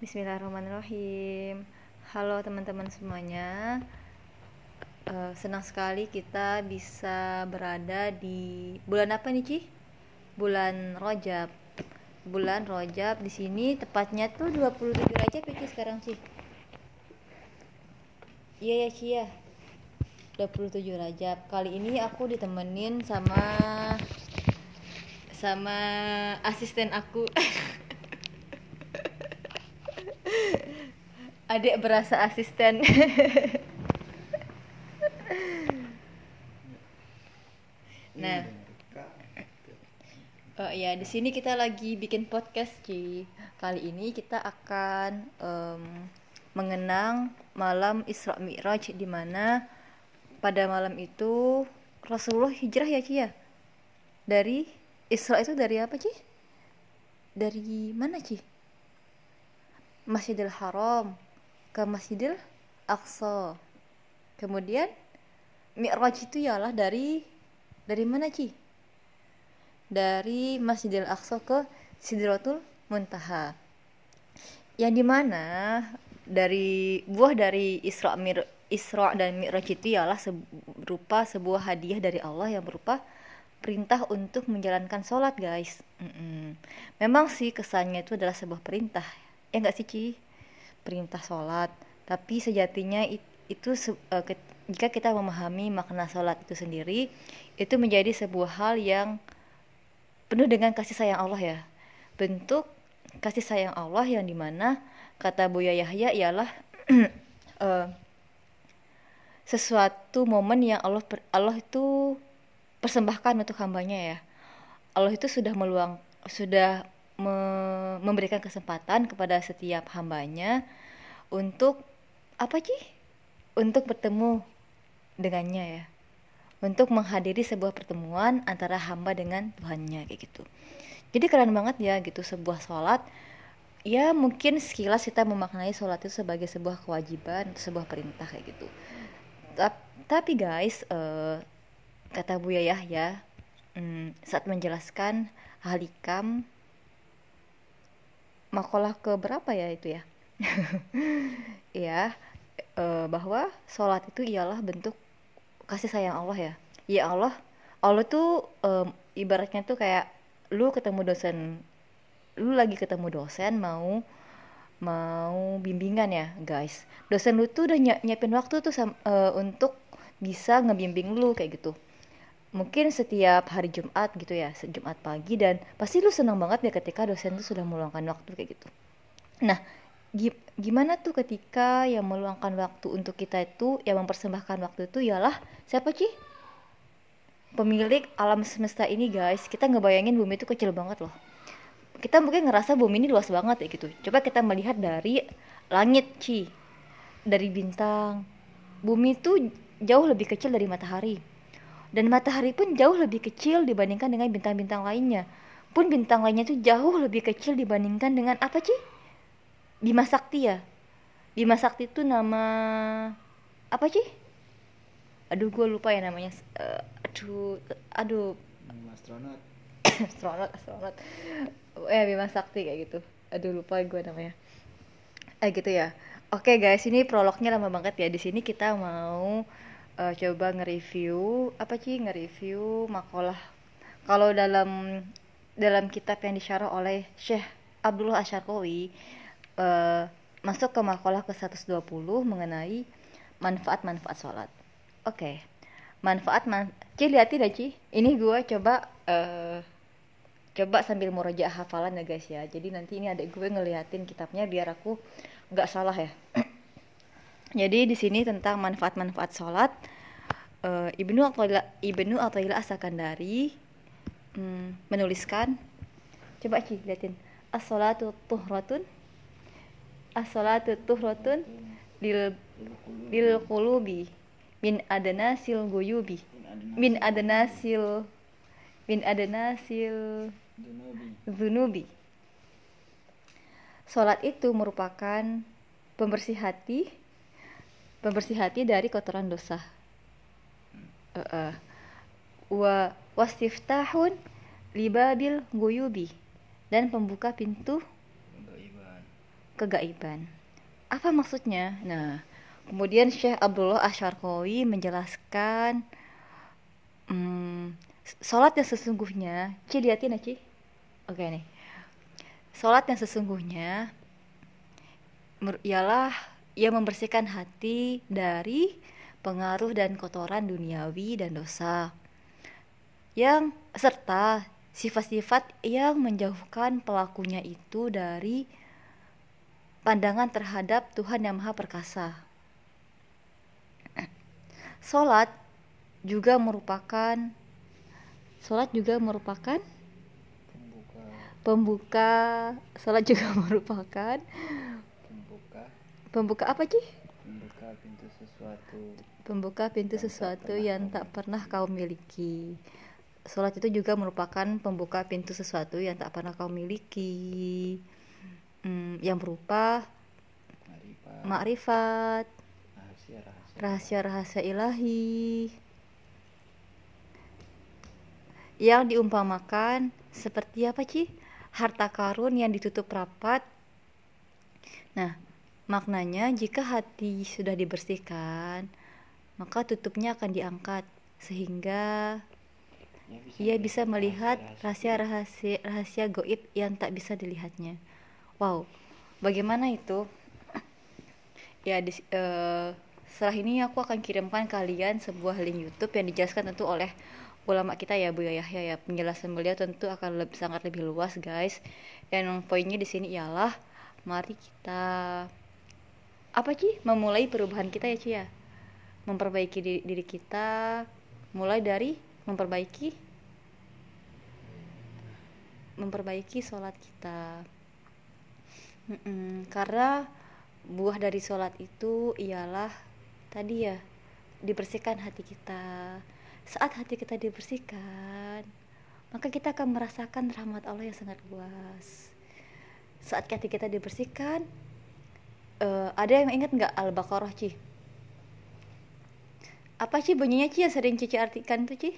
Bismillahirrahmanirrahim. Halo teman-teman semuanya. Eh, senang sekali kita bisa berada di bulan apa nih, Ci? Bulan Rojab. Bulan Rojab di sini tepatnya tuh 27 Rajab ya, Ci sekarang, Ci. Iya ya, Ci ya. 27 Rajab. Kali ini aku ditemenin sama sama asisten aku. adik berasa asisten. Nah. oh ya di sini kita lagi bikin podcast Ci. Kali ini kita akan um, mengenang malam Isra Mi'raj di mana pada malam itu Rasulullah hijrah ya Ci ya? Dari Isra itu dari apa Ci? Dari mana Ci? Masjidil Haram ke Masjidil Aqsa. Kemudian Mi'raj itu ialah dari dari mana Ci? Dari Masjidil Aqsa ke Sidratul Muntaha. Yang di mana dari buah dari Isra Mir Isra dan Mi'raj itu ialah berupa sebuah hadiah dari Allah yang berupa perintah untuk menjalankan sholat guys. Mm -mm. Memang sih kesannya itu adalah sebuah perintah, ya nggak sih Ci? Perintah sholat tapi sejatinya itu uh, jika kita memahami makna sholat itu sendiri itu menjadi sebuah hal yang penuh dengan kasih sayang Allah ya. Bentuk kasih sayang Allah yang di mana kata Buya Yahya ialah uh, sesuatu momen yang Allah Allah itu persembahkan untuk hambanya ya. Allah itu sudah meluang sudah me memberikan kesempatan kepada setiap hambanya untuk apa sih? Untuk bertemu dengannya ya. Untuk menghadiri sebuah pertemuan antara hamba dengan Tuhannya kayak gitu. Jadi keren banget ya gitu sebuah sholat ya mungkin sekilas kita memaknai sholat itu sebagai sebuah kewajiban sebuah perintah kayak gitu tapi guys uh, kata Buya Yahya um, saat menjelaskan halikam makalah ke berapa ya itu ya? Ya e, bahwa sholat itu ialah bentuk kasih sayang Allah ya. Ya Allah Allah tuh e, ibaratnya tuh kayak lu ketemu dosen lu lagi ketemu dosen mau mau bimbingan ya guys. Dosen lu tuh udah nyiapin waktu tuh e, untuk bisa ngebimbing lu kayak gitu mungkin setiap hari Jumat gitu ya Jumat pagi dan pasti lu senang banget ya ketika dosen tuh sudah meluangkan waktu kayak gitu. Nah gimana tuh ketika yang meluangkan waktu untuk kita itu yang mempersembahkan waktu itu ialah siapa sih? Pemilik alam semesta ini guys. Kita ngebayangin bumi itu kecil banget loh. Kita mungkin ngerasa bumi ini luas banget ya gitu. Coba kita melihat dari langit Ci. Dari bintang. Bumi itu jauh lebih kecil dari matahari dan matahari pun jauh lebih kecil dibandingkan dengan bintang-bintang lainnya. Pun bintang lainnya itu jauh lebih kecil dibandingkan dengan apa sih? Bima Sakti ya. Bima Sakti itu nama apa sih? Aduh gue lupa ya namanya. Uh, aduh, aduh. Astronot. astronot, astronot. Eh Bima Sakti kayak gitu. Aduh lupa gue namanya. Eh gitu ya. Oke guys, ini prolognya lama banget ya. Di sini kita mau uh, coba nge-review apa sih nge-review makalah kalau dalam dalam kitab yang disyarah oleh Syekh Abdullah Asyarkowi uh, masuk ke makalah ke 120 mengenai manfaat-manfaat sholat. Oke, okay. manfaat man Ci lihat tidak Ci? Ini gue coba uh, coba sambil murojaah hafalan ya guys ya. Jadi nanti ini adek gue ngeliatin kitabnya biar aku nggak salah ya. Jadi di sini tentang manfaat-manfaat sholat uh, Ibnu Athaillah Ibnu Athaillah Asakandari um, menuliskan coba Ci liatin as-salatu tuhratun as-salatu tuhratun lil lil qulubi min adnasil guyubi min adnasil min adnasil zunubi. Salat itu merupakan pembersih hati pembersih hati dari kotoran dosa. Wa wastiftahun libabil guyubi dan pembuka pintu kegaiban. Apa maksudnya? Nah, kemudian Syekh Abdullah Asyarqawi menjelaskan hmm, sholat yang sesungguhnya, Ci liatin ya Ci. Oke nih. Sholat yang sesungguhnya ialah ia membersihkan hati dari pengaruh dan kotoran duniawi dan dosa yang serta sifat-sifat yang menjauhkan pelakunya itu dari pandangan terhadap Tuhan yang Maha Perkasa. Salat juga merupakan salat juga merupakan pembuka pembuka salat juga merupakan pembuka apa sih? pembuka pintu sesuatu Pembuka pintu Yang tak sesuatu pernah yang tak pernah kau miliki. Sholat itu juga merupakan pembuka pintu sesuatu yang tak pernah kau miliki. Hmm, yang berupa marifat makrifat, rahasia rahasia rahasia-rahasia ilahi. Yang diumpamakan seperti apa, Ci? Harta karun yang ditutup rapat. Nah, maknanya jika hati sudah dibersihkan, maka tutupnya akan diangkat sehingga ia bisa melihat rahasia-rahasia rahasia goib yang tak bisa dilihatnya. Wow, bagaimana itu? Ya, di, eh, setelah ini aku akan kirimkan kalian sebuah link YouTube yang dijelaskan tentu oleh ulama kita ya Bu Yahya ya. Penjelasan beliau tentu akan lebih sangat lebih luas guys. Dan poinnya di sini ialah mari kita apa sih memulai perubahan kita ya Ci ya? Memperbaiki diri, diri kita mulai dari memperbaiki memperbaiki sholat kita. Mm-mm, karena buah dari sholat itu ialah tadi ya dibersihkan hati kita. Saat hati kita dibersihkan maka kita akan merasakan rahmat Allah yang sangat luas. Saat hati kita dibersihkan eh, ada yang ingat nggak al-baqarah Ci? Apa sih bunyinya Ci yang sering Cici artikan tuh Ci?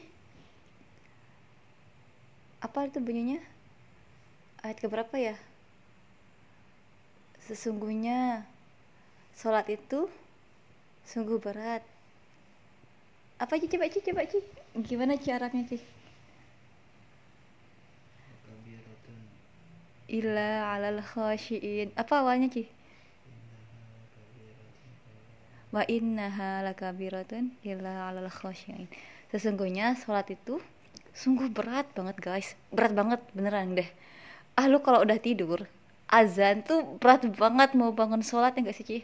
Apa itu bunyinya? Ayat keberapa ya? Sesungguhnya sholat itu sungguh berat. Apa Ci? Coba Ci coba Ci. Gimana Ci Arabnya Ci? Illa alal khashiin. Apa awalnya Ci wa innaha lakabiratun illa alal khashiin. Sesungguhnya sholat itu sungguh berat banget guys. Berat banget beneran deh. Ah lu kalau udah tidur azan tuh berat banget mau bangun sholat ya enggak sih Ci?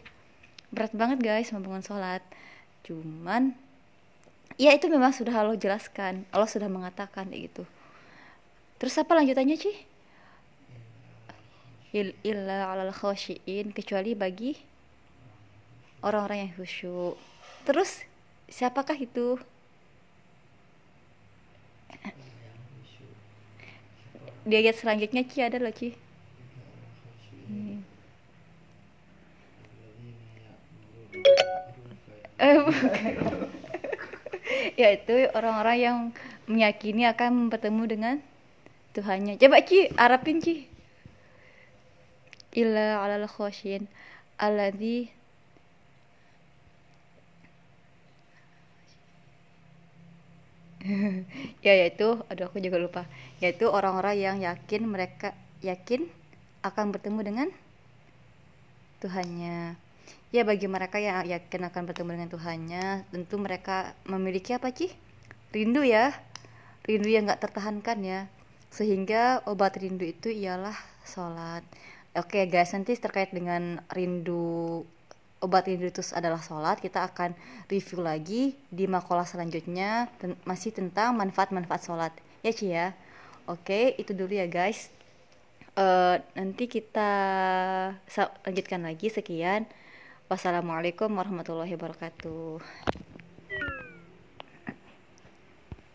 Berat banget guys mau bangun sholat. Cuman ya itu memang sudah Allah jelaskan Allah sudah mengatakan gitu. Terus apa lanjutannya Ci? Il illa alal khashiin kecuali bagi orang-orang yang khusyuk. Terus siapakah itu? Di ayat selanjutnya Ci ada loh Ci. Hmm. Eh, bukan. yaitu orang-orang yang meyakini akan bertemu dengan Tuhannya. Coba Ci Arabin Ci. Illa alal khasyin alladzi ya yaitu aduh aku juga lupa. Yaitu orang-orang yang yakin mereka yakin akan bertemu dengan Tuhannya. Ya bagi mereka yang yakin akan bertemu dengan Tuhannya tentu mereka memiliki apa sih rindu ya. Rindu yang nggak tertahankan ya. Sehingga obat rindu itu ialah sholat. Oke guys nanti terkait dengan rindu obat rindu itu adalah sholat kita akan review lagi di makalah selanjutnya ten- masih tentang manfaat-manfaat sholat. Ya Ci ya? Oke itu dulu ya guys. Eh, nanti kita lanjutkan lagi. Sekian. Wassalamualaikum warahmatullahi wabarakatuh